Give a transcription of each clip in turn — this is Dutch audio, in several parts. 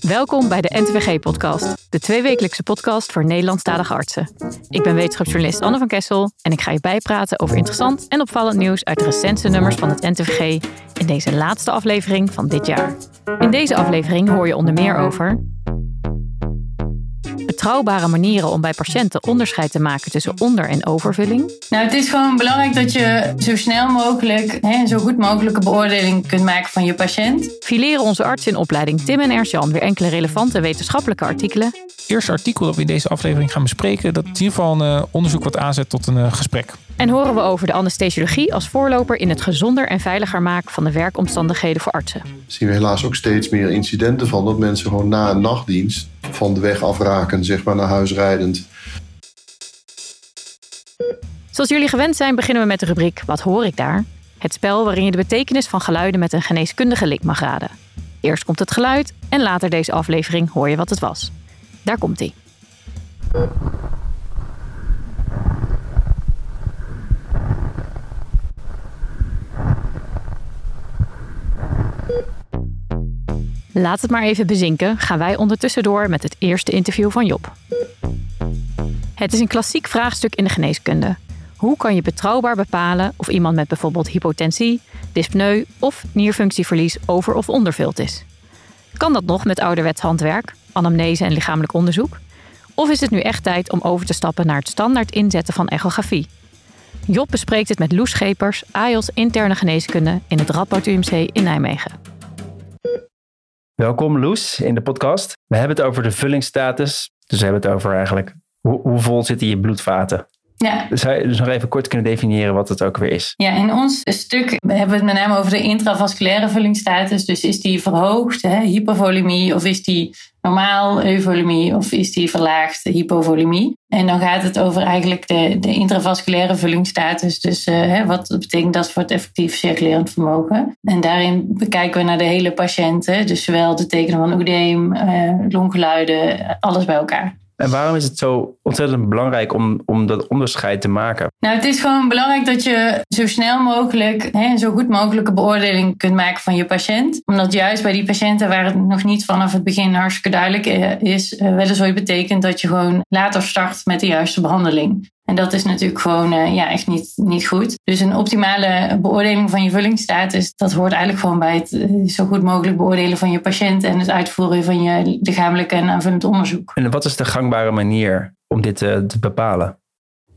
Welkom bij de NTVG-podcast, de tweewekelijkse podcast voor Nederlandstalige artsen. Ik ben wetenschapsjournalist Anne van Kessel en ik ga je bijpraten over interessant en opvallend nieuws uit de recentste nummers van het NTVG in deze laatste aflevering van dit jaar. In deze aflevering hoor je onder meer over betrouwbare manieren om bij patiënten onderscheid te maken tussen onder- en overvulling? Nou, het is gewoon belangrijk dat je zo snel mogelijk en zo goed mogelijke beoordeling kunt maken van je patiënt. Fileren onze artsen in opleiding Tim en Ernst-Jan weer enkele relevante wetenschappelijke artikelen. Het eerste artikel dat we in deze aflevering gaan bespreken, dat in ieder geval een uh, onderzoek wat aanzet tot een uh, gesprek. En horen we over de anesthesiologie als voorloper in het gezonder en veiliger maken van de werkomstandigheden voor artsen. Zien we helaas ook steeds meer incidenten van dat mensen gewoon na een nachtdienst van de weg afraken, zeg maar naar huis rijdend. Zoals jullie gewend zijn, beginnen we met de rubriek Wat hoor ik daar? Het spel waarin je de betekenis van geluiden met een geneeskundige link mag raden. Eerst komt het geluid en later deze aflevering hoor je wat het was. Daar komt Laat het maar even bezinken, gaan wij ondertussen door met het eerste interview van Job. Het is een klassiek vraagstuk in de geneeskunde. Hoe kan je betrouwbaar bepalen of iemand met bijvoorbeeld hypotensie, dyspneu of nierfunctieverlies over- of ondervuld is? Kan dat nog met ouderwets handwerk, anamnese en lichamelijk onderzoek? Of is het nu echt tijd om over te stappen naar het standaard inzetten van echografie? Job bespreekt het met Loes Schepers, AIOS interne geneeskunde in het Radboud UMC in Nijmegen. Welkom Loes in de podcast. We hebben het over de vullingsstatus. Dus we hebben het over eigenlijk hoe, hoe vol zitten je bloedvaten. Ja. Zou je dus nog even kort kunnen definiëren wat het ook weer is? Ja, in ons stuk hebben we het met name over de intravasculaire vullingsstatus. Dus is die verhoogd, hè, hypervolemie, of is die normaal euvolemie, of is die verlaagd hypovolemie? En dan gaat het over eigenlijk de, de intravasculaire vullingsstatus. Dus uh, hè, wat betekent dat voor het effectief circulerend vermogen? En daarin bekijken we naar de hele patiënt. Hè, dus zowel de tekenen van oedeem, uh, longgeluiden, alles bij elkaar. En waarom is het zo ontzettend belangrijk om, om dat onderscheid te maken? Nou, het is gewoon belangrijk dat je zo snel mogelijk hè, zo goed mogelijke beoordeling kunt maken van je patiënt. Omdat juist bij die patiënten waar het nog niet vanaf het begin hartstikke duidelijk is, wel eens ooit betekent dat je gewoon later start met de juiste behandeling. En dat is natuurlijk gewoon uh, ja, echt niet, niet goed. Dus een optimale beoordeling van je vullingsstatus, dat hoort eigenlijk gewoon bij het uh, zo goed mogelijk beoordelen van je patiënt en het uitvoeren van je lichamelijk en aanvullend onderzoek. En wat is de gangbare manier om dit uh, te bepalen?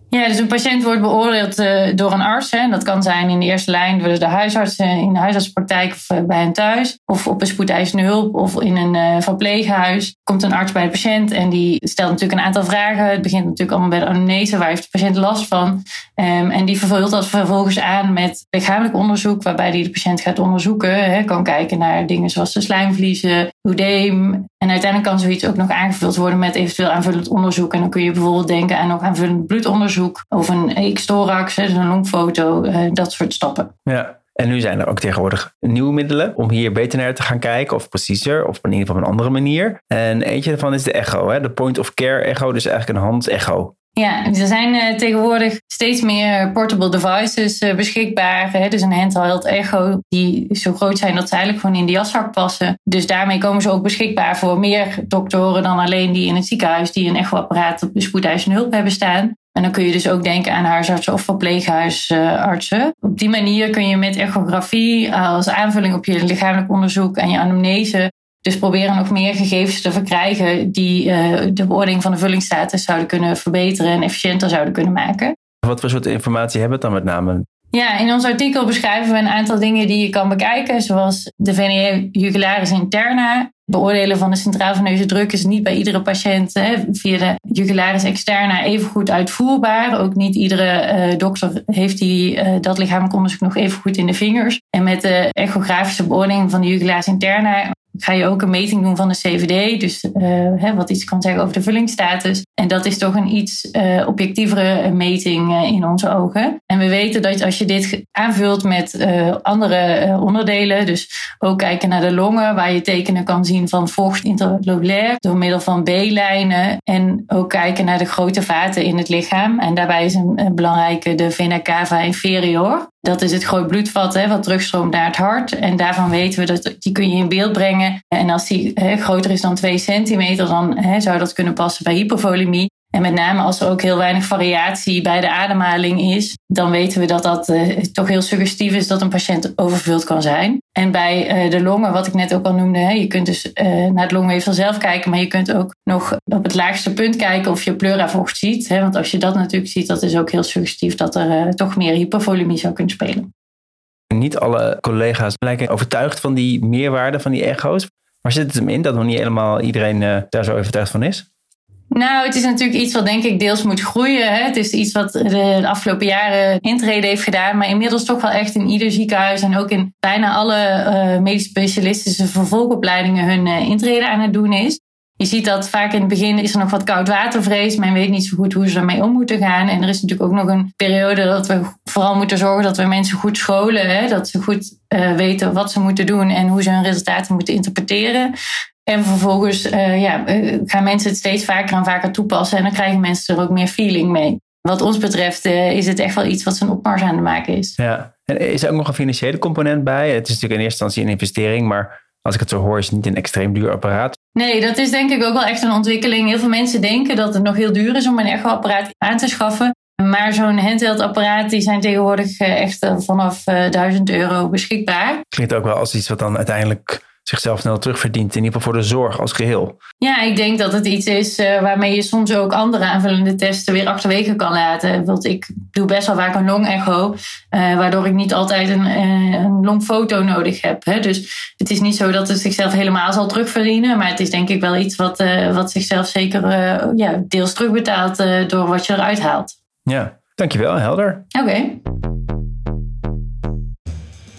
Ja, dus een patiënt wordt beoordeeld uh, door een arts. Hè. Dat kan zijn in de eerste lijn door de huisarts uh, in de huisartspraktijk of uh, bij hen thuis. Of op een spoedeisende hulp of in een verpleeghuis. Komt een arts bij de patiënt en die stelt natuurlijk een aantal vragen. Het begint natuurlijk allemaal bij de anamnese. Waar heeft de patiënt last van? Um, en die vervult dat vervolgens aan met lichamelijk onderzoek. Waarbij die de patiënt gaat onderzoeken. Hè. Kan kijken naar dingen zoals de slijmvliezen, oedeem. En uiteindelijk kan zoiets ook nog aangevuld worden met eventueel aanvullend onderzoek. En dan kun je bijvoorbeeld denken aan nog aanvullend bloedonderzoek of een X-thorax, dus een longfoto, dat soort stappen. Ja. En nu zijn er ook tegenwoordig nieuwe middelen om hier beter naar te gaan kijken, of preciezer, of in op een andere manier. En eentje daarvan is de echo, hè? de point-of-care echo, dus eigenlijk een hands-echo. Ja, er zijn uh, tegenwoordig steeds meer portable devices uh, beschikbaar. Hè? Dus een handheld echo die zo groot zijn dat ze eigenlijk gewoon in de jaszak passen. Dus daarmee komen ze ook beschikbaar voor meer doktoren dan alleen die in het ziekenhuis die een echoapparaat op de spoedeisende hulp hebben staan. En dan kun je dus ook denken aan huisartsen of verpleeghuisartsen. Op die manier kun je met echografie als aanvulling op je lichamelijk onderzoek en je anamnese dus proberen nog meer gegevens te verkrijgen die uh, de beoordeling van de vullingsstatus zouden kunnen verbeteren en efficiënter zouden kunnen maken. Wat voor soort informatie hebben we dan met name? Ja, in ons artikel beschrijven we een aantal dingen die je kan bekijken, zoals de VNE jugularis interna. Beoordelen van de centraal veneuze druk is niet bij iedere patiënt hè, via de jugularis externa even goed uitvoerbaar. Ook niet iedere uh, dokter heeft die, uh, dat lichamelijk onderzoek nog even goed in de vingers. En met de echografische beoordeling van de jugularis interna ga je ook een meting doen van de CVD. Dus uh, hè, wat iets kan zeggen over de vullingsstatus. En dat is toch een iets uh, objectievere meting uh, in onze ogen. En we weten dat als je dit aanvult met andere onderdelen. Dus ook kijken naar de longen. Waar je tekenen kan zien van vocht interlobulair. Door middel van B-lijnen. En ook kijken naar de grote vaten in het lichaam. En daarbij is een, een belangrijke de vena cava inferior. Dat is het groot bloedvat hè, wat terugstroomt naar het hart. En daarvan weten we dat die kun je in beeld brengen. En als die hè, groter is dan 2 centimeter, dan hè, zou dat kunnen passen bij hypovolemie. En met name als er ook heel weinig variatie bij de ademhaling is, dan weten we dat dat uh, toch heel suggestief is dat een patiënt overvuld kan zijn. En bij uh, de longen, wat ik net ook al noemde, hè, je kunt dus uh, naar het longweefsel zelf kijken, maar je kunt ook nog op het laagste punt kijken of je pleuravocht ziet. Hè, want als je dat natuurlijk ziet, dat is ook heel suggestief dat er toch meer hypovolemie zou kunnen spelen. Niet alle collega's lijken overtuigd van die meerwaarde van die echo's. Waar zit het hem in dat nog niet helemaal iedereen daar zo overtuigd van is? Nou, het is natuurlijk iets wat denk ik deels moet groeien. Hè. Het is iets wat de afgelopen jaren intrede heeft gedaan. Maar inmiddels toch wel echt in ieder ziekenhuis en ook in bijna alle uh, medische specialistische vervolgopleidingen hun uh, intrede aan het doen is. Je ziet dat vaak in het begin is er nog wat koudwatervrees. Men weet niet zo goed hoe ze ermee om moeten gaan. En er is natuurlijk ook nog een periode dat we vooral moeten zorgen dat we mensen goed scholen. Hè? Dat ze goed uh, weten wat ze moeten doen en hoe ze hun resultaten moeten interpreteren. En vervolgens uh, ja, eh, gaan mensen het steeds vaker en vaker toepassen. En dan krijgen mensen er ook meer feeling mee. Wat ons betreft uh, is het echt wel iets wat zijn opmars aan het maken is. Ja, en is er ook nog een financiële component bij? Het is natuurlijk in eerste instantie een investering, maar als ik het zo hoor, is het niet een extreem duur apparaat. Nee, dat is denk ik ook wel echt een ontwikkeling. Heel veel mensen denken dat het nog heel duur is om een echo-apparaat aan te schaffen. Maar zo'n handheld-apparaat, die zijn tegenwoordig echt vanaf 1000 euro beschikbaar. Klinkt ook wel als iets wat dan uiteindelijk zichzelf snel terugverdient. In ieder geval voor de zorg als geheel. Ja, ik denk dat het iets is uh, waarmee je soms ook andere aanvullende testen weer achterwege kan laten. Want ik doe best wel vaak een long-echo, uh, waardoor ik niet altijd een, uh, een longfoto nodig heb. Hè. Dus het is niet zo dat het zichzelf helemaal zal terugverdienen. Maar het is denk ik wel iets wat, wat zichzelf zeker ja, deels terugbetaalt door wat je eruit haalt. Ja, dankjewel, helder. Oké. Okay.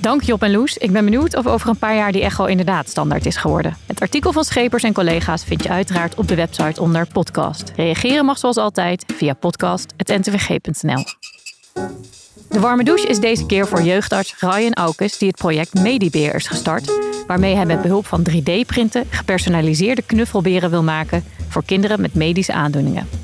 Dank Job en Loes. Ik ben benieuwd of over een paar jaar die echo inderdaad standaard is geworden. Het artikel van Schepers en collega's vind je uiteraard op de website onder podcast. Reageren mag zoals altijd via podcast.ntvg.nl. De warme douche is deze keer voor jeugdarts Ryan Aukes die het project Medibeer is gestart, waarmee hij met behulp van 3D-printen gepersonaliseerde knuffelberen wil maken voor kinderen met medische aandoeningen.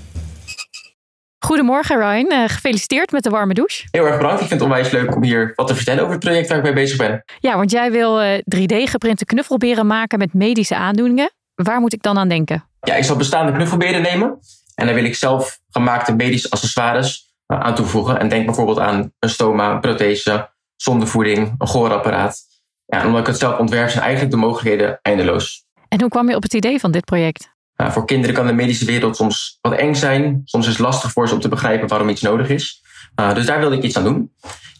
Goedemorgen Ryan, uh, gefeliciteerd met de warme douche. Heel erg bedankt. Ik vind het onwijs leuk om hier wat te vertellen over het project waar ik mee bezig ben. Ja, want jij wil uh, 3D-geprinte knuffelberen maken met medische aandoeningen. Waar moet ik dan aan denken? Ja, ik zal bestaande knuffelberen nemen en daar wil ik zelf gemaakte medische accessoires uh, aan toevoegen. En denk bijvoorbeeld aan een stoma, een prothese, zondevoeding, een gehoorapparaat. Ja, en omdat ik het zelf ontwerp zijn eigenlijk de mogelijkheden eindeloos. En hoe kwam je op het idee van dit project? Voor kinderen kan de medische wereld soms wat eng zijn. Soms is het lastig voor ze om te begrijpen waarom iets nodig is. Uh, dus daar wilde ik iets aan doen.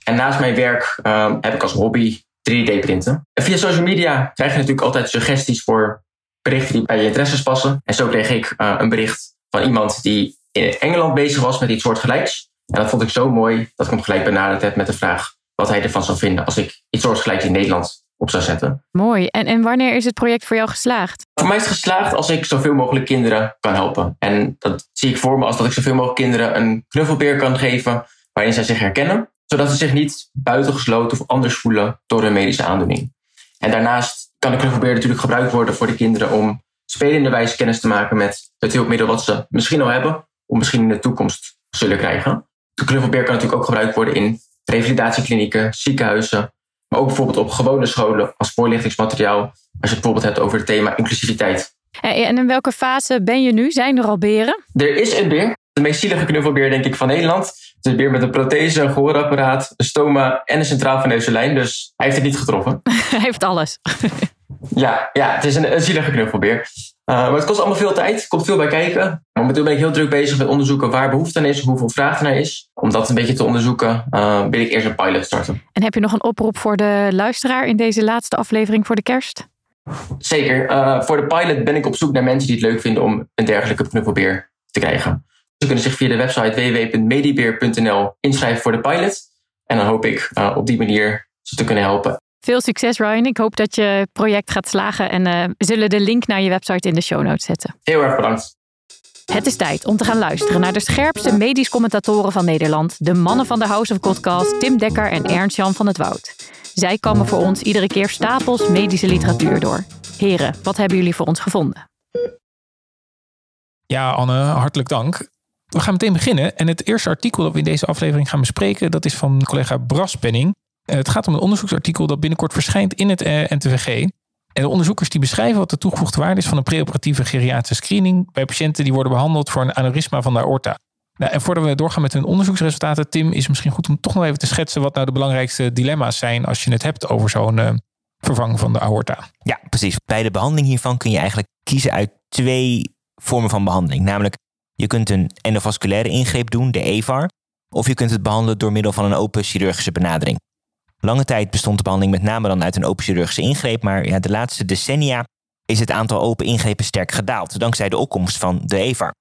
En naast mijn werk uh, heb ik als hobby 3D-printen. En via social media krijg je natuurlijk altijd suggesties voor berichten die bij je interesses passen. En zo kreeg ik een bericht van iemand die in Engeland bezig was met iets soortgelijks. En dat vond ik zo mooi dat ik hem gelijk benaderd heb met de vraag wat hij ervan zou vinden als ik iets soortgelijks in Nederland op zou zetten. Mooi. En, en wanneer is het project voor jou geslaagd? Voor mij is het geslaagd als ik zoveel mogelijk kinderen kan helpen. En dat zie ik voor me als dat ik zoveel mogelijk kinderen een knuffelbeer kan geven waarin zij zich herkennen, zodat ze zich niet buitengesloten of anders voelen door een medische aandoening. En daarnaast kan de knuffelbeer natuurlijk gebruikt worden voor de kinderen om spelende wijze kennis te maken met het hulpmiddel wat ze misschien al hebben, of misschien in de toekomst zullen krijgen. De knuffelbeer kan natuurlijk ook gebruikt worden in revalidatieklinieken, ziekenhuizen, maar ook bijvoorbeeld op gewone scholen als voorlichtingsmateriaal. Als je het bijvoorbeeld hebt over het thema inclusiviteit. En in welke fase ben je nu? Zijn er al beren? Er is een beer. De meest zielige knuffelbeer, denk ik, van Nederland. Het is een beer met een prothese, een gehoorapparaat, een stoma en een centraal veneuze lijn. Dus hij heeft het niet getroffen. hij heeft alles. ja, ja, het is een, een zielige knuffelbeer. Uh, maar het kost allemaal veel tijd, er komt veel bij kijken. Momenteel ben ik heel druk bezig met onderzoeken waar behoefte aan is, hoeveel vraag er naar is. Om dat een beetje te onderzoeken, uh, wil ik eerst een pilot starten. En heb je nog een oproep voor de luisteraar in deze laatste aflevering voor de kerst? Zeker. Uh, voor de pilot ben ik op zoek naar mensen die het leuk vinden om een dergelijke knuffelbeer te krijgen. Ze kunnen zich via de website www.medibeer.nl inschrijven voor de pilot. En dan hoop ik op die manier ze te kunnen helpen. Veel succes Ryan. Ik hoop dat je project gaat slagen en uh, we zullen de link naar je website in de show notes zetten. Heel erg bedankt. Het is tijd om te gaan luisteren naar de scherpste medisch commentatoren van Nederland. De mannen van de House of Podcast, Tim Dekker en Ernst-Jan van het Woud. Zij komen voor ons iedere keer stapels medische literatuur door. Heren, wat hebben jullie voor ons gevonden? Ja, Anne, hartelijk dank. We gaan meteen beginnen. En het eerste artikel dat we in deze aflevering gaan bespreken, dat is van collega Bras Penning. Eh, het gaat om een onderzoeksartikel dat binnenkort verschijnt in het eh, NTVG. En de onderzoekers die beschrijven wat de toegevoegde waarde is van een preoperatieve geriatrische screening bij patiënten die worden behandeld voor een aneurysma van de aorta. Nou, en voordat we doorgaan met hun onderzoeksresultaten, Tim, is het misschien goed om toch nog even te schetsen wat nou de belangrijkste dilemma's zijn als je het hebt over zo'n uh, vervanging van de aorta. Ja, precies. Bij de behandeling hiervan kun je eigenlijk kiezen uit twee vormen van behandeling. Namelijk, je kunt een endovasculaire ingreep doen, de EVAR, of je kunt het behandelen door middel van een open chirurgische benadering. Lange tijd bestond de behandeling met name dan uit een open chirurgische ingreep, maar ja, de laatste decennia is het aantal open ingrepen sterk gedaald, dankzij de opkomst van de EVAR.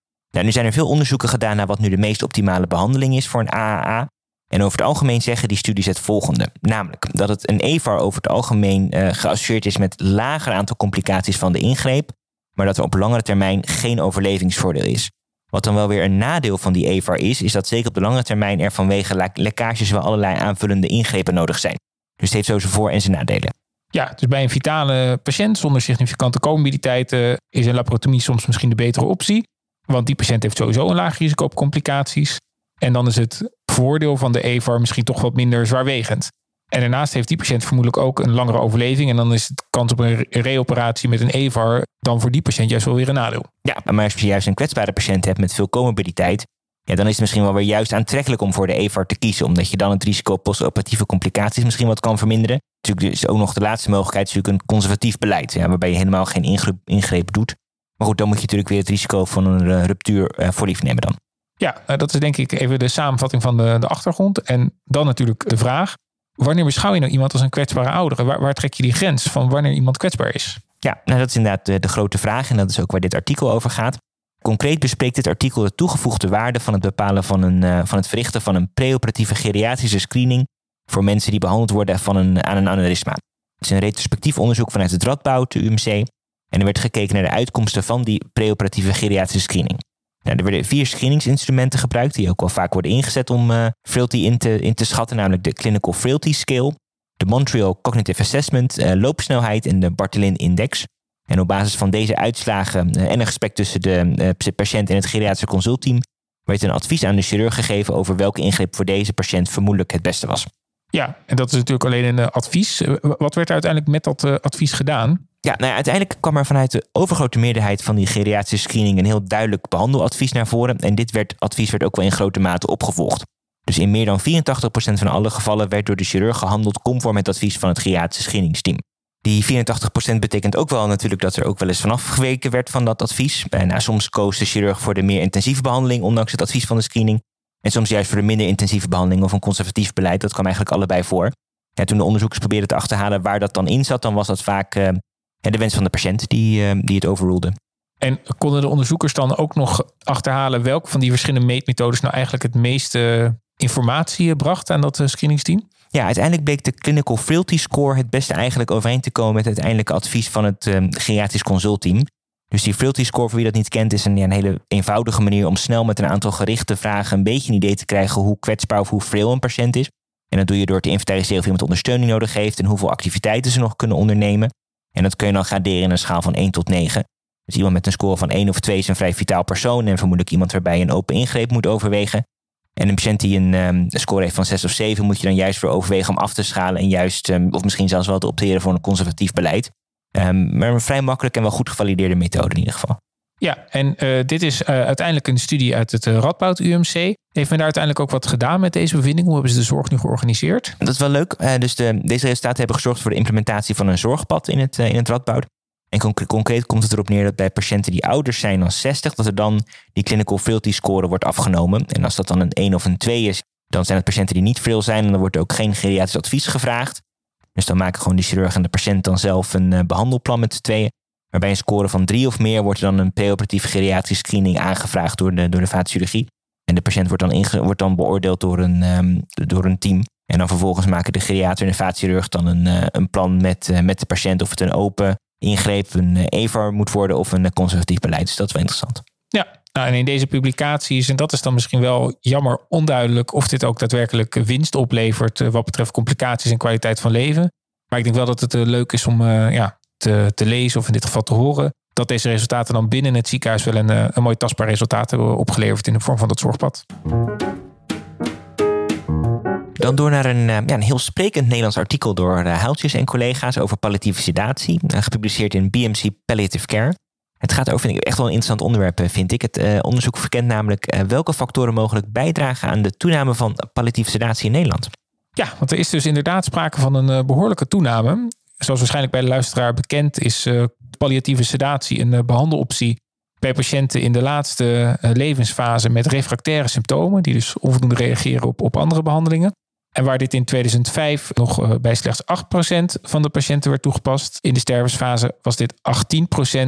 Nu zijn er veel onderzoeken gedaan naar wat nu de meest optimale behandeling is voor een AAA. En over het algemeen zeggen die studies het volgende. Namelijk dat het een EVAR over het algemeen uh, geassocieerd is met lager aantal complicaties van de ingreep, maar dat er op langere termijn geen overlevingsvoordeel is. Wat dan wel weer een nadeel van die EVAR is, is dat zeker op de lange termijn er vanwege lekkages wel allerlei aanvullende ingrepen nodig zijn. Dus het heeft zo zijn voor- en zijn nadelen. Ja, dus bij een vitale patiënt zonder significante comorbiditeiten is een laparotomie soms misschien de betere optie. Want die patiënt heeft sowieso een laag risico op complicaties. En dan is het voordeel van de EVAR misschien toch wat minder zwaarwegend. En daarnaast heeft die patiënt vermoedelijk ook een langere overleving. En dan is de kans op een reoperatie met een EVAR dan voor die patiënt juist wel weer een nadeel. Ja, maar als je juist een kwetsbare patiënt hebt met veel comorbiditeit, ja, dan is het misschien wel weer juist aantrekkelijk om voor de EVAR te kiezen. Omdat je dan het risico op postoperatieve complicaties misschien wat kan verminderen. Natuurlijk is ook nog de laatste mogelijkheid natuurlijk een conservatief beleid. Ja, waarbij je helemaal geen ingreep, ingreep doet. Maar goed, dan moet je natuurlijk weer het risico van een uh, ruptuur uh, voor lief nemen dan. Ja, uh, dat is denk ik even de samenvatting van de, de achtergrond. En dan natuurlijk de vraag. Wanneer beschouw je nou iemand als een kwetsbare oudere? Waar, trek je die grens van wanneer iemand kwetsbaar is? Ja, nou dat is inderdaad de, grote vraag. En dat is ook waar dit artikel over gaat. Concreet bespreekt dit artikel de toegevoegde waarde van het bepalen van, een, van het verrichten van een preoperatieve geriatrische screening voor mensen die behandeld worden van een, aan een aneurysma. Het is een retrospectief onderzoek vanuit het Radboud, de UMC. En er werd gekeken naar de uitkomsten van die preoperatieve geriatrische screening. Er werden vier screeningsinstrumenten gebruikt, die ook wel vaak worden ingezet om uh, frailty in te, in te schatten, namelijk de Clinical Frailty Scale, de Montreal Cognitive Assessment, uh, loopsnelheid en de Barthelin Index. En op basis van deze uitslagen uh, en een gesprek tussen de patiënt en het geriatrische consultteam werd een advies aan de chirurg gegeven over welke ingreep voor deze patiënt vermoedelijk het beste was. Ja, en dat is natuurlijk alleen een advies. Wat werd uiteindelijk met dat advies gedaan? Ja, nou uiteindelijk kwam er vanuit de overgrote meerderheid van die geriatrische screening een heel duidelijk behandeladvies naar voren. En dit werd, advies werd ook wel in grote mate opgevolgd. Dus in meer dan 84% van alle gevallen werd door de chirurg gehandeld conform het advies van het geriatrische screeningsteam. Die 84% betekent ook wel natuurlijk dat er ook wel eens vanaf geweken werd van dat advies. En nou, soms koos de chirurg voor de meer intensieve behandeling, ondanks het advies van de screening. En soms juist voor de minder intensieve behandeling of een conservatief beleid. Dat kwam eigenlijk allebei voor. Ja, toen de onderzoekers probeerden te achterhalen waar dat dan in zat, dan was dat vaak uh, de wens van de patiënt die, uh, die het overrulde. En konden de onderzoekers dan ook nog achterhalen welke van die verschillende meetmethodes nou eigenlijk het meeste informatie bracht aan dat screeningsteam? Ja, uiteindelijk bleek de Clinical Frailty Score het beste eigenlijk overeen te komen met het uiteindelijke advies van het uh, geriatrisch consultteam. Dus die Frailty Score, voor wie dat niet kent, is een, ja, een hele eenvoudige manier om snel met een aantal gerichte vragen een beetje een idee te krijgen hoe kwetsbaar of hoe frail een patiënt is. En dat doe je door te inventariseren of iemand ondersteuning nodig heeft en hoeveel activiteiten ze nog kunnen ondernemen. En dat kun je dan graderen in een schaal van 1 tot 9. Dus iemand met een score van 1 of 2 is een vrij vitaal persoon en vermoedelijk iemand waarbij je een open ingreep moet overwegen. En een patiënt die een, um, score heeft van 6 of 7 moet je dan juist voor overwegen om af te schalen en juist, um, of misschien zelfs wel te opteren voor een conservatief beleid. Um, maar een vrij makkelijk en wel goed gevalideerde methode in ieder geval. Ja, en uh, dit is uh, uiteindelijk een studie uit het uh, Radboud UMC. Heeft men daar uiteindelijk ook wat gedaan met deze bevinding? Hoe hebben ze de zorg nu georganiseerd? Dat is wel leuk. dus de, deze resultaten hebben gezorgd voor de implementatie van een zorgpad in het, in het Radboud. En concre concreet komt het erop neer dat bij patiënten die ouder zijn dan 60, dat er dan die clinical frailty score wordt afgenomen. En als dat dan een 1 of een 2 is, dan zijn het patiënten die niet frail zijn en dan wordt ook geen geriatrisch advies gevraagd. Dus dan maken gewoon de chirurg en de patiënt dan zelf een behandelplan met z'n tweeën. Maar bij een score van drie of meer wordt er dan een preoperatieve geriatrische screening aangevraagd door de, door de vaatchirurgie. En de patiënt wordt dan, inge, wordt dan beoordeeld door een, um, door een team. En dan vervolgens maken de geriater en de vaatchirurg dan een, uh, een plan met, uh, met de patiënt of het een open ingreep, een uh, moet worden of een conservatief beleid. Dus dat is wel interessant. Ja, nou, en in deze publicaties, en dat is dan misschien wel jammer onduidelijk of dit ook daadwerkelijk winst oplevert wat betreft complicaties en kwaliteit van leven. Maar ik denk wel dat het leuk is om ja, te, te lezen of in dit geval te horen. dat deze resultaten dan binnen het ziekenhuis wel een, een mooi tastbaar resultaat hebben opgeleverd in de vorm van dat zorgpad. Dan door naar een, ja, een heel sprekend Nederlands artikel door Huiltjes en collega's over palliatieve sedatie, gepubliceerd in BMC Palliative Care. Het gaat over echt wel een interessant onderwerp, vind ik. Het uh, onderzoek verkent namelijk welke factoren mogelijk bijdragen aan de toename van palliatieve sedatie in Nederland. Ja, want er is dus inderdaad sprake van een behoorlijke toename. Zoals waarschijnlijk bij de luisteraar bekend is palliatieve sedatie een behandeloptie bij patiënten in de laatste levensfase met refractaire symptomen, die dus onvoldoende reageren op, op andere behandelingen. En waar dit in 2005 nog bij slechts 8% van de patiënten werd toegepast in de stervensfase, was dit 18%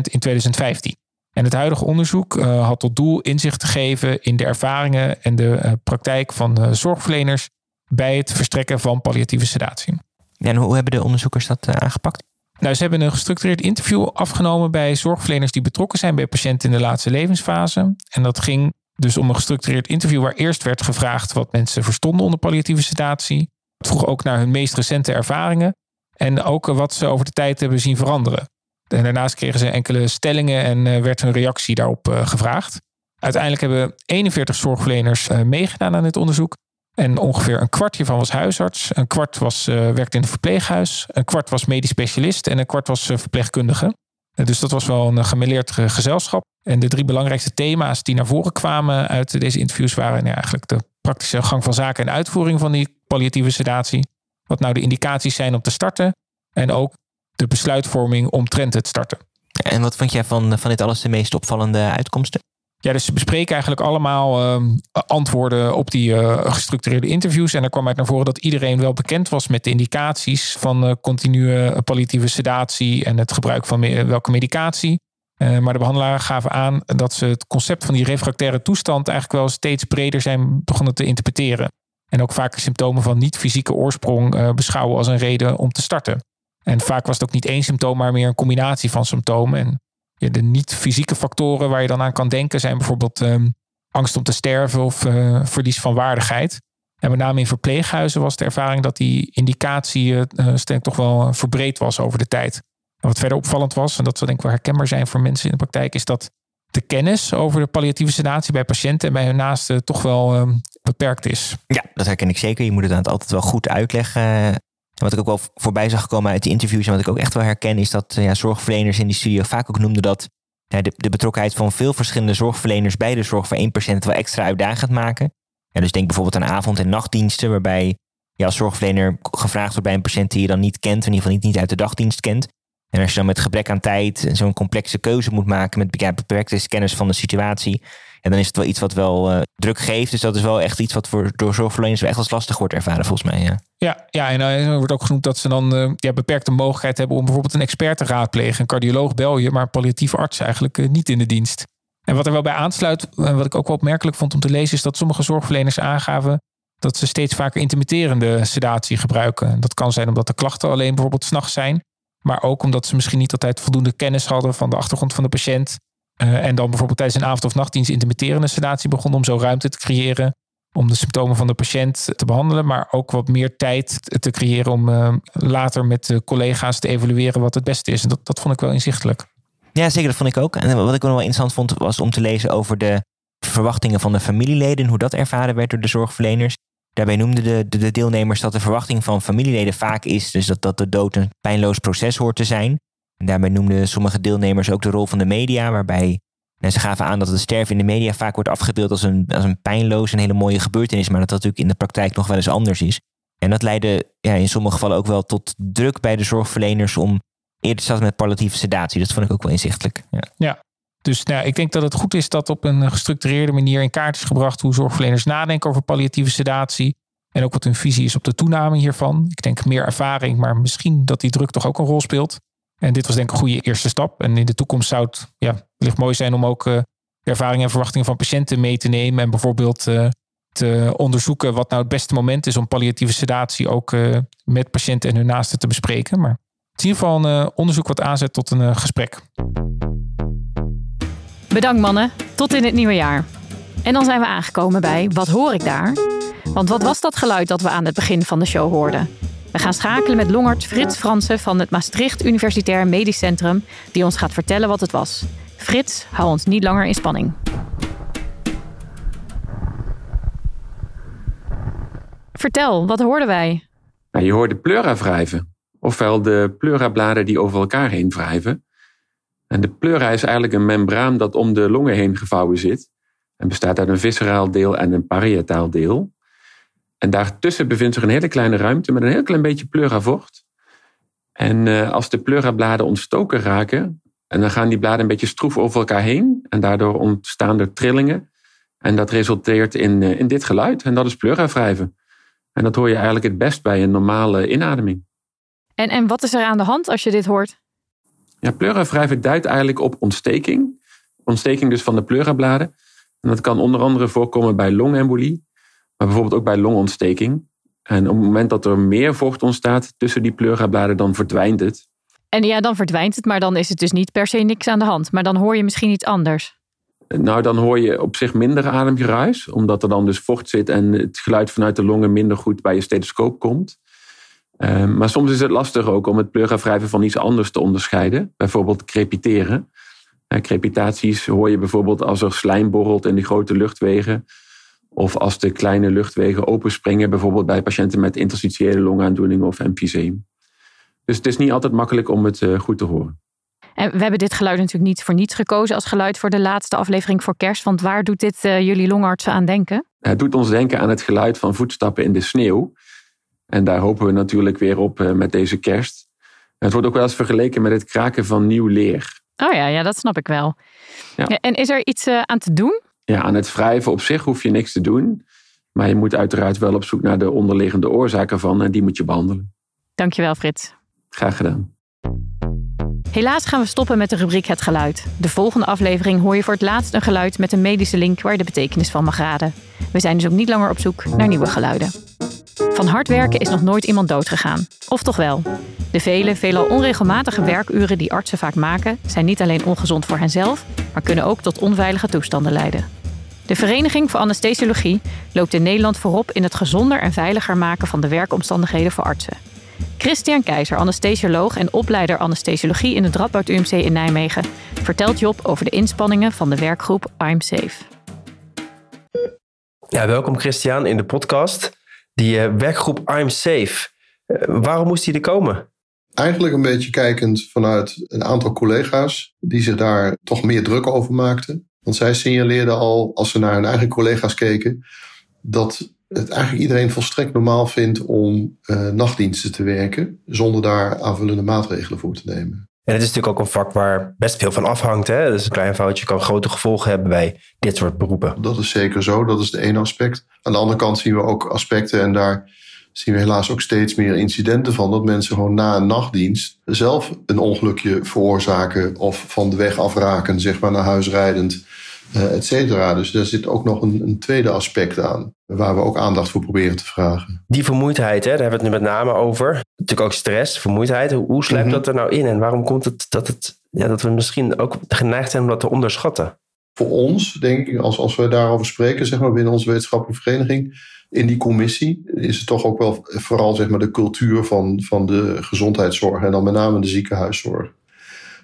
in 2015. En het huidige onderzoek had tot doel inzicht te geven in de ervaringen en de praktijk van zorgverleners bij het verstrekken van palliatieve sedatie. En hoe hebben de onderzoekers dat aangepakt? Nou, ze hebben een gestructureerd interview afgenomen bij zorgverleners die betrokken zijn bij patiënten in de laatste levensfase. En dat ging dus om een gestructureerd interview waar eerst werd gevraagd wat mensen verstonden onder palliatieve sedatie. Het vroeg ook naar hun meest recente ervaringen en ook wat ze over de tijd hebben zien veranderen. En daarnaast kregen ze enkele stellingen en eh, werd hun reactie daarop eh, gevraagd. Uiteindelijk hebben 41 zorgverleners meegedaan aan dit onderzoek. En ongeveer een kwart hiervan was huisarts, een kwart was, uh, werkte in het verpleeghuis, een kwart was medisch specialist en een kwart was verpleegkundige. Dus dat was wel een gemêleerd gezelschap. En de drie belangrijkste thema's die naar voren kwamen uit deze interviews waren ja, eigenlijk de praktische gang van zaken en uitvoering van die palliatieve sedatie. Wat nou de indicaties zijn om te starten. En ook de besluitvorming omtrent het starten. En wat vond jij van, van dit alles de meest opvallende uitkomsten? Ja, dus ze bespreken eigenlijk allemaal uh, antwoorden op die uh, gestructureerde interviews. En er kwam uit naar voren dat iedereen wel bekend was met de indicaties van uh, continue palliatieve sedatie en het gebruik van welke medicatie. maar de behandelaren gaven aan dat ze het concept van die refractaire toestand eigenlijk wel steeds breder zijn begonnen te interpreteren. En ook vaker symptomen van niet-fysieke oorsprong beschouwen als een reden om te starten. En vaak was het ook niet één symptoom, maar meer een combinatie van symptomen. En de niet-fysieke factoren waar je dan aan kan denken zijn bijvoorbeeld um, angst om te sterven of uh, verlies van waardigheid. En met name in verpleeghuizen was de ervaring dat die indicatie uh, toch wel verbreed was over de tijd. En wat verder opvallend was, en dat zal denk ik wel herkenbaar zijn voor mensen in de praktijk, is dat de kennis over de palliatieve sedatie bij patiënten en bij hun naasten toch wel uh, beperkt is. Ja, dat herken ik zeker. Je moet het altijd wel goed uitleggen wat ik ook wel voorbij zag komen uit de interviews en wat ik ook echt wel herken, is dat ja, zorgverleners in die studio vaak ook noemden dat ja, de, de, betrokkenheid van veel verschillende zorgverleners bij de zorg voor één patiënt wel extra uitdagend maken. Ja, dus denk bijvoorbeeld aan avond- en nachtdiensten, waarbij je als zorgverlener gevraagd wordt bij een patiënt die je dan niet kent, in ieder geval niet, niet uit de dagdienst kent. En als je dan met gebrek aan tijd zo'n complexe keuze moet maken met beperkte kennis van de situatie, en dan is het wel iets wat wel uh, druk geeft. Dus dat is wel echt iets wat voor, door zorgverleners echt als lastig wordt ervaren, volgens mij. Ja, ja, ja en uh, er wordt ook genoemd dat ze dan uh, ja, beperkte mogelijkheid hebben om bijvoorbeeld een expert te raadplegen. Een cardioloog bel je, maar een palliatieve arts eigenlijk niet in de dienst. En wat er wel bij aansluit, wat ik ook wel opmerkelijk vond om te lezen, is dat sommige zorgverleners aangaven dat ze steeds vaker intermitterende sedatie gebruiken. Dat kan zijn omdat de klachten alleen bijvoorbeeld s'nachts zijn. Maar ook omdat ze misschien niet altijd voldoende kennis hadden van de achtergrond van de patiënt. Uh, en dan bijvoorbeeld tijdens een avond- of nachtdienst intermitterende sedatie begon om zo ruimte te creëren om de symptomen van de patiënt te behandelen, maar ook wat meer tijd te creëren om uh, later met de collega's te evalueren wat het beste is. En dat, dat vond ik wel inzichtelijk. Ja, zeker, dat vond ik ook. En wat ik wel interessant vond, was om te lezen over de verwachtingen van de familieleden, hoe dat ervaren werd door de zorgverleners. Daarbij noemden de, de, de deelnemers dat de verwachting van familieleden vaak is, dus dat, dat de dood een pijnloos proces hoort te zijn. En daarbij noemden sommige deelnemers ook de rol van de media, waarbij en ze gaven aan dat het sterven in de media vaak wordt afgebeeld als een, als een pijnloos en hele mooie gebeurtenis, maar dat dat natuurlijk in de praktijk nog wel eens anders is. En dat leidde ja, in sommige gevallen ook wel tot druk bij de zorgverleners om eerder te starten met palliatieve sedatie. Dat vond ik ook wel inzichtelijk. Ja, ja. dus nou, ik denk dat het goed is dat op een gestructureerde manier in kaart is gebracht hoe zorgverleners nadenken over palliatieve sedatie. En ook wat hun visie is op de toename hiervan. Ik denk meer ervaring, maar misschien dat die druk toch ook een rol speelt. En dit was denk ik een goede eerste stap. En in de toekomst zou het ja, wellicht mooi zijn om ook uh, de ervaringen en verwachtingen van patiënten mee te nemen. En bijvoorbeeld uh, te onderzoeken wat nou het beste moment is om palliatieve sedatie ook uh, met patiënten en hun naasten te bespreken. Maar in ieder geval een onderzoek wat aanzet tot een gesprek. Bedankt mannen. Tot in het nieuwe jaar. En dan zijn we aangekomen bij Wat hoor ik daar? Want wat was dat geluid dat we aan het begin van de show hoorden? We gaan schakelen met longarts Frits Fransen van het Maastricht Universitair Medisch Centrum, die ons gaat vertellen wat het was. Frits, hou ons niet langer in spanning. Vertel, wat hoorden wij? Nou, je hoorde pleura wrijven, ofwel de pleurabladen die over elkaar heen wrijven. En de pleura is eigenlijk een membraan dat om de longen heen gevouwen zit. En bestaat uit een visceraal deel en een parietaal deel. En daartussen bevindt zich een hele kleine ruimte met een heel klein beetje pleuravocht. En uh, als de pleurabladen ontstoken raken, en dan gaan die bladen een beetje stroef over elkaar heen. En daardoor ontstaan er trillingen. En dat resulteert in, uh, in dit geluid. En dat is pleuravrijven. En dat hoor je eigenlijk het best bij een normale inademing. En, en wat is er aan de hand als je dit hoort? Ja, pleuravrijven duidt eigenlijk op ontsteking. Ontsteking dus van de pleurabladen. En dat kan onder andere voorkomen bij longembolie, maar bijvoorbeeld ook bij longontsteking. En op het moment dat er meer vocht ontstaat tussen die pleurabladen, dan verdwijnt het. En ja, dan verdwijnt het, maar dan is het dus niet per se niks aan de hand. Maar dan hoor je misschien iets anders. Nou, dan hoor je op zich minder ademgeruis, omdat er dan dus vocht zit en het geluid vanuit de longen minder goed bij je stethoscoop komt. Um, maar soms is het lastig ook om het pleuravrijven van iets anders te onderscheiden. Bijvoorbeeld crepiteren. Uh, crepitaties hoor je bijvoorbeeld als er slijm borrelt in de grote luchtwegen. Of als de kleine luchtwegen openspringen, bijvoorbeeld bij patiënten met interstitiële longaandoening of emfyseem. Dus het is niet altijd makkelijk om het uh, goed te horen. En we hebben dit geluid natuurlijk niet voor niets gekozen als geluid voor de laatste aflevering voor kerst. Want waar doet dit uh, jullie longartsen aan denken? Het doet ons denken aan het geluid van voetstappen in de sneeuw. En daar hopen we natuurlijk weer op uh, met deze kerst. Het wordt ook wel eens vergeleken met het kraken van nieuw leer. Oh ja, ja dat snap ik wel. Ja. Ja, en is er iets uh, aan te doen? Ja, aan het wrijven op zich hoef je niks te doen. Maar je moet uiteraard wel op zoek naar de onderliggende oorzaken van en die moet je behandelen. Dankjewel, Frits. Graag gedaan. Helaas gaan we stoppen met de rubriek Het Geluid. De volgende aflevering hoor je voor het laatst een geluid met een medische link waar je de betekenis van mag raden. We zijn dus ook niet langer op zoek naar nieuwe geluiden. Van hard werken is nog nooit iemand doodgegaan. Of toch wel? De vele, veelal onregelmatige werkuren die artsen vaak maken, zijn niet alleen ongezond voor henzelf, maar kunnen ook tot onveilige toestanden leiden. De Vereniging voor Anesthesiologie loopt in Nederland voorop in het gezonder en veiliger maken van de werkomstandigheden voor artsen. Christian Keizer, anesthesioloog en opleider anesthesiologie in het Radboud UMC in Nijmegen, vertelt Job over de inspanningen van de werkgroep I'm Safe. Ja, welkom Christian in de podcast. Die uh, werkgroep I'm Safe. Uh, waarom moest die er komen? Eigenlijk een beetje kijkend vanuit een aantal collega's die zich daar toch meer druk over maakten. Want zij signaleerden al, als ze naar hun eigen collega's keken, dat het eigenlijk iedereen volstrekt normaal vindt om uh, nachtdiensten te werken, zonder daar aanvullende maatregelen voor te nemen. En het is natuurlijk ook een vak waar best veel van afhangt. Hè? Dus een klein foutje kan grote gevolgen hebben bij dit soort beroepen. Dat is zeker zo, dat is de ene aspect. Aan de andere kant zien we ook aspecten, en daar zien we helaas ook steeds meer incidenten van, dat mensen gewoon na een nachtdienst zelf een ongelukje veroorzaken of van de weg afraken, zeg maar naar huis rijdend uh, et cetera. Dus daar zit ook nog een, een, tweede aspect aan, waar we ook aandacht voor proberen te vragen. Die vermoeidheid, hè, daar hebben we het nu met name over. Natuurlijk ook stress, vermoeidheid. Hoe sluipt mm -hmm. dat er nou in en waarom komt het dat, het, ja, dat we misschien ook geneigd zijn om dat te onderschatten? Voor ons, denk ik, als, als we daarover spreken, zeg maar binnen onze wetenschappelijke vereniging, in die commissie, is het toch ook wel vooral zeg maar, de cultuur van, van de gezondheidszorg en dan met name de ziekenhuiszorg.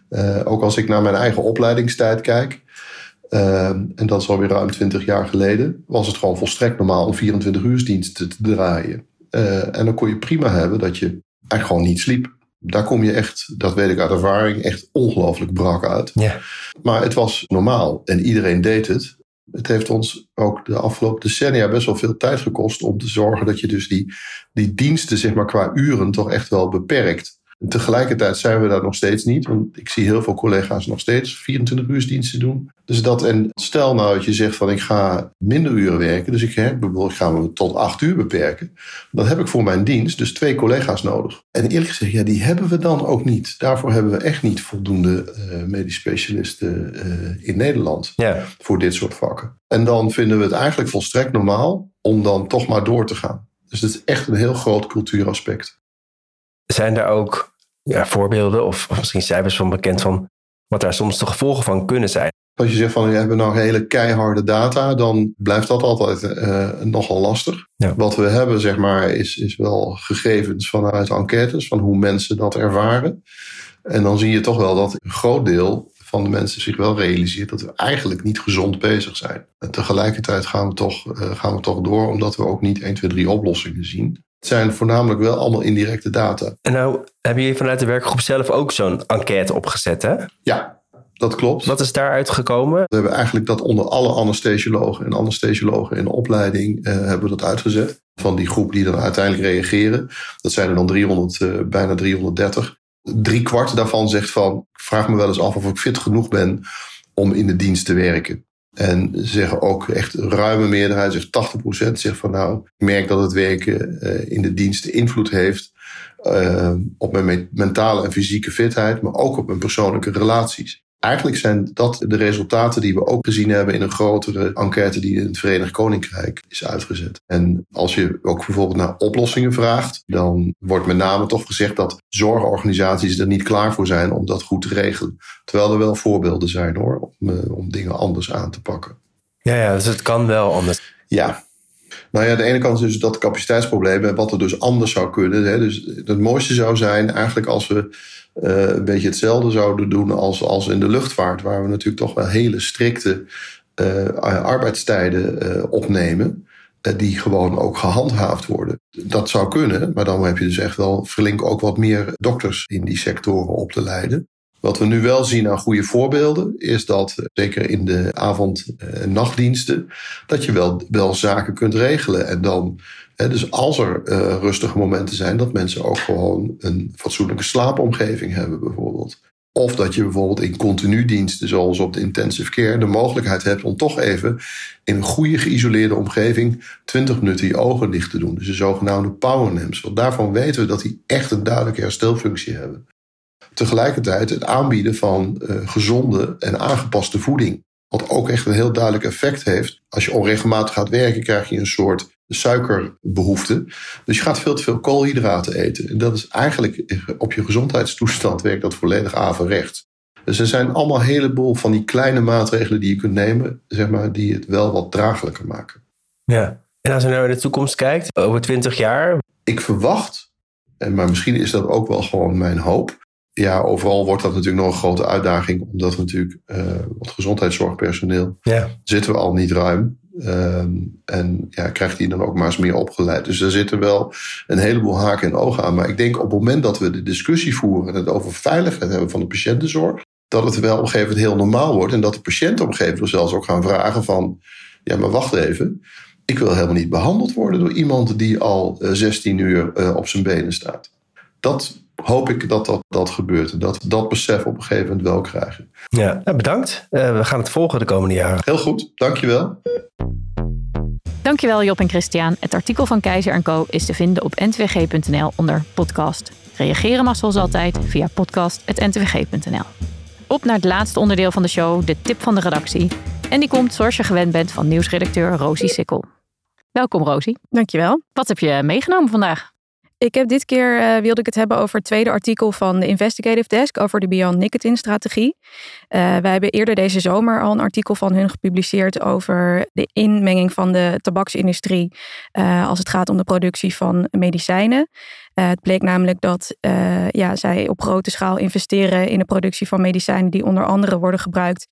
Uh, ook als ik naar mijn eigen opleidingstijd kijk, en dat is alweer ruim 20 jaar geleden, was het gewoon volstrekt normaal om 24 uursdiensten te draaien. Uh, en dan kon je prima hebben dat je eigenlijk gewoon niet sliep. Daar kom je echt, dat weet ik uit ervaring, echt ongelooflijk brak uit. Ja. Maar het was normaal en iedereen deed het. Het heeft ons ook de afgelopen decennia best wel veel tijd gekost om te zorgen dat je dus die, die diensten, zeg maar, qua uren toch echt wel beperkt. Tegelijkertijd zijn we daar nog steeds niet. Want ik zie heel veel collega's nog steeds 24 uursdiensten doen. Dus dat, en stel nou dat je zegt van ik ga minder uren werken. Dus ik, hè, ik ga me tot 8 uur beperken. Dan heb ik voor mijn dienst dus twee collega's nodig. En eerlijk gezegd, ja, die hebben we dan ook niet. Daarvoor hebben we echt niet voldoende uh, medisch specialisten uh, in Nederland. Voor dit soort vakken. En dan vinden we het eigenlijk volstrekt normaal om dan toch maar door te gaan. Dus het is echt een heel groot cultuuraspect. Zijn er ook ja, voorbeelden of, of misschien cijfers van bekend van wat daar soms de gevolgen van kunnen zijn? Als je zegt van we hebben nou hele keiharde data, dan blijft dat altijd uh, nogal lastig. Ja. Wat we hebben, zeg maar, is, is wel gegevens vanuit enquêtes van hoe mensen dat ervaren. En dan zie je toch wel dat een groot deel van de mensen zich wel realiseert dat we eigenlijk niet gezond bezig zijn. En tegelijkertijd gaan we toch, uh, gaan we toch door, omdat we ook niet 1, 2, 3 oplossingen zien. Het zijn voornamelijk wel allemaal indirecte data. En nou hebben jullie vanuit de werkgroep zelf ook zo'n enquête opgezet, hè? Ja, dat klopt. Wat is daaruit gekomen? We hebben eigenlijk dat onder alle anesthesiologen en anesthesiologen in de opleiding uh, hebben we dat uitgezet. Van die groep die dan uiteindelijk reageren. Dat zijn er dan 300, uh, bijna 330. Drie kwart daarvan zegt van, ik vraag me wel eens af of ik fit genoeg ben om in de dienst te werken. En zeggen ook echt ruime meerderheid, zegt 80% zegt van nou, ik merk dat het werken uh, in de dienst invloed heeft uh, op mijn mentale en fysieke fitheid, maar ook op mijn persoonlijke relaties. Eigenlijk zijn dat de resultaten die we ook gezien hebben in een grotere enquête die in het Verenigd Koninkrijk is uitgezet. En als je ook bijvoorbeeld naar oplossingen vraagt, dan wordt met name toch gezegd dat zorgorganisaties er niet klaar voor zijn om dat goed te regelen. Terwijl er wel voorbeelden zijn hoor, om, uh, om dingen anders aan te pakken. Ja, ja, dus het kan wel anders. Ja, nou ja, de ene kant is dus dat capaciteitsprobleem en wat er dus anders zou kunnen. Hè. Dus het mooiste zou zijn eigenlijk als we uh, een beetje hetzelfde zouden doen als, als in de luchtvaart, waar we natuurlijk toch wel hele strikte uh, arbeidstijden uh, opnemen. Die gewoon ook gehandhaafd worden. Dat zou kunnen, maar dan heb je dus echt wel flink ook wat meer dokters in die sectoren op te leiden. Wat we nu wel zien aan goede voorbeelden, is dat, zeker in de avond- en nachtdiensten, dat je wel, wel zaken kunt regelen. En dan, dus als er uh, rustige momenten zijn, dat mensen ook gewoon een fatsoenlijke slaapomgeving hebben, bijvoorbeeld. Of dat je bijvoorbeeld in continu diensten, zoals op de intensive care, de mogelijkheid hebt om toch even in een goede geïsoleerde omgeving 20 minuten je ogen dicht te doen. Dus de zogenaamde powernaps. Want daarvan weten we dat die echt een duidelijke herstelfunctie hebben tegelijkertijd het aanbieden van uh, gezonde en aangepaste voeding. Wat ook echt een heel duidelijk effect heeft. Als je onregelmatig gaat werken, krijg je een soort suikerbehoefte. Dus je gaat veel te veel koolhydraten eten. En dat is eigenlijk op je gezondheidstoestand werkt dat volledig averecht. Dus er zijn allemaal een heleboel van die kleine maatregelen die je kunt nemen, zeg maar, die het wel wat draaglijker maken. Ja. En als je nou naar de toekomst kijkt, over 20 jaar. Ik verwacht, en maar misschien is dat ook wel gewoon mijn hoop, ja, overal wordt dat natuurlijk nog een grote uitdaging, omdat we natuurlijk uh, wat gezondheidszorgpersoneel ja. zitten we al niet ruim. Um, en ja, krijgt die dan ook maar eens meer opgeleid. Dus er zitten wel een heleboel haken en ogen aan. Maar ik denk op het moment dat we de discussie voeren en het over veiligheid hebben van de patiëntenzorg, dat het wel op een gegeven moment heel normaal wordt. En dat de patiënten op een gegeven moment zelfs ook gaan vragen van, ja, maar wacht even. Ik wil helemaal niet behandeld worden door iemand die al 16 uur uh, op zijn benen staat. Dat hoop ik dat dat, dat gebeurt. En dat we dat besef op een gegeven moment wel krijgen. Ja, nou, bedankt. Uh, we gaan het volgen de komende jaren. Heel goed, dankjewel. Dankjewel Job en Christian. Het artikel van Keizer Co is te vinden op ntwg.nl onder podcast. Reageren mag zoals altijd via podcast.ntwg.nl. Op naar het laatste onderdeel van de show, de tip van de redactie. En die komt zoals je gewend bent van nieuwsredacteur Rosie Sikkel. Welkom Rosie. Dankjewel. Wat heb je meegenomen vandaag? Ik heb dit keer uh, wilde ik het hebben over het tweede artikel van de Investigative Desk over de Beyond Nicotine strategie. Uh, wij hebben eerder deze zomer al een artikel van hun gepubliceerd over de inmenging van de tabaksindustrie uh, als het gaat om de productie van medicijnen. het bleek namelijk dat ja, zij op grote schaal investeren in de productie van medicijnen die onder andere worden gebruikt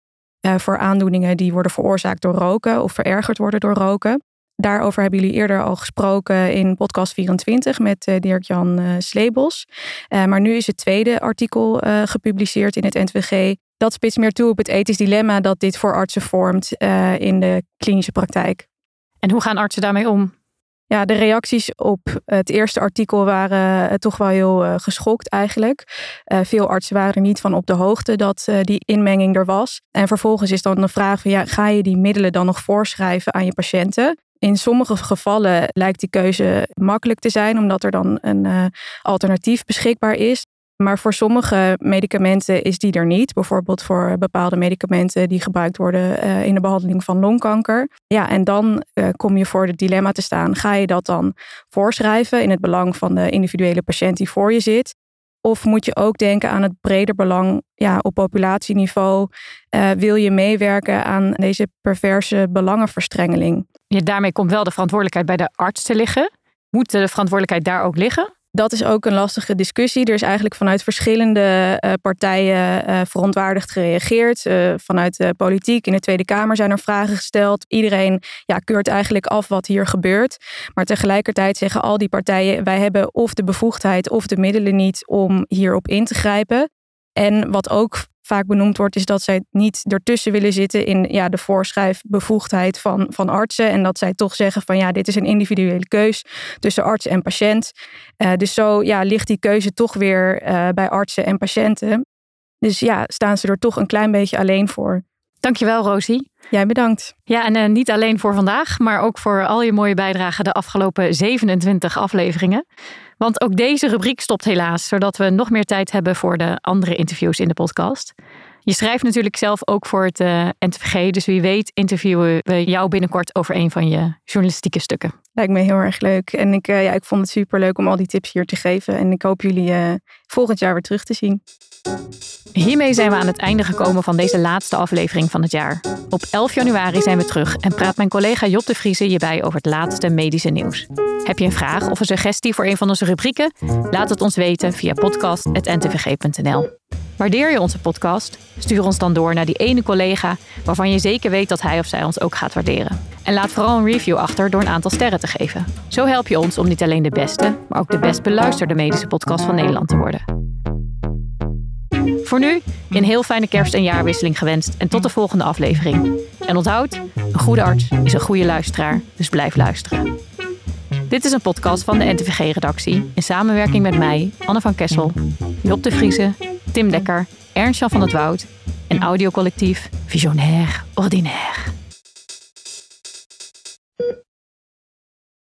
voor aandoeningen die worden veroorzaakt door roken of verergerd worden door roken. Daarover hebben jullie eerder al gesproken in podcast 24 met uh, Dirk-Jan uh, Sleebos. Uh, maar nu is het tweede artikel gepubliceerd in het NVG. Dat spitst meer toe op het ethisch dilemma dat dit voor artsen vormt in de klinische praktijk. En hoe gaan artsen daarmee om? Ja, de reacties op het eerste artikel waren toch wel heel geschokt eigenlijk. veel artsen waren er niet van op de hoogte dat die inmenging er was. En vervolgens is dan de vraag van ja, ga je die middelen dan nog voorschrijven aan je patiënten? In sommige gevallen lijkt die keuze makkelijk te zijn, omdat er dan een uh, alternatief beschikbaar is. Maar voor sommige medicamenten is die er niet. Bijvoorbeeld voor bepaalde medicamenten die gebruikt worden uh, in de behandeling van longkanker. Ja, en dan uh, kom je voor het dilemma te staan. Ga je dat dan voorschrijven in het belang van de individuele patiënt die voor je zit? Of moet je ook denken aan het breder belang ja, op populatieniveau? Uh, wil je meewerken aan deze perverse belangenverstrengeling? Ja, daarmee komt wel de verantwoordelijkheid bij de arts te liggen. Moet de verantwoordelijkheid daar ook liggen? Dat is ook een lastige discussie. Er is eigenlijk vanuit verschillende uh, partijen uh, verontwaardigd gereageerd. Uh, vanuit de politiek in de Tweede Kamer zijn er vragen gesteld. Iedereen ja, keurt eigenlijk af wat hier gebeurt. Maar tegelijkertijd zeggen al die partijen: wij hebben of de bevoegdheid of de middelen niet om hierop in te grijpen. En wat ook vaak benoemd wordt, is dat zij niet ertussen willen zitten in ja, de voorschrijfbevoegdheid van, van artsen. En dat zij toch zeggen van ja, dit is een individuele keus tussen arts en patiënt. Uh, dus zo ja, ligt die keuze toch weer uh, bij artsen en patiënten. Dus ja, staan ze er toch een klein beetje alleen voor. Dankjewel, Rosie. Jij bedankt. Ja, en uh, niet alleen voor vandaag, maar ook voor al je mooie bijdragen de afgelopen 27 afleveringen. Want ook deze rubriek stopt helaas, zodat we nog meer tijd hebben voor de andere interviews in de podcast. Je schrijft natuurlijk zelf ook voor het uh, NTVG, dus wie weet interviewen we jou binnenkort over een van je journalistieke stukken. Lijkt me heel erg leuk. En ik, uh, ja, ik vond het super leuk om al die tips hier te geven. En ik hoop jullie uh, volgend jaar weer terug te zien. Hiermee zijn we aan het einde gekomen van deze laatste aflevering van het jaar. Op 11 januari zijn we terug en praat mijn collega Job de Vriese hierbij over het laatste medische nieuws. Heb je een vraag of een suggestie voor een van onze rubrieken? Laat het ons weten via podcast.ntvg.nl. Waardeer je onze podcast? Stuur ons dan door naar die ene collega waarvan je zeker weet dat hij of zij ons ook gaat waarderen. En laat vooral een review achter door een aantal sterren te geven. Zo help je ons om niet alleen de beste, maar ook de best beluisterde medische podcast van Nederland te worden. Voor nu een heel fijne kerst- en jaarwisseling gewenst en tot de volgende aflevering. En onthoud, een goede arts is een goede luisteraar, dus blijf luisteren. Dit is een podcast van de NTVG-redactie in samenwerking met mij, Anne van Kessel, Job de Vriese, Tim Dekker, Ernst-Jan van het Woud en audiocollectief Visionair Ordinaire.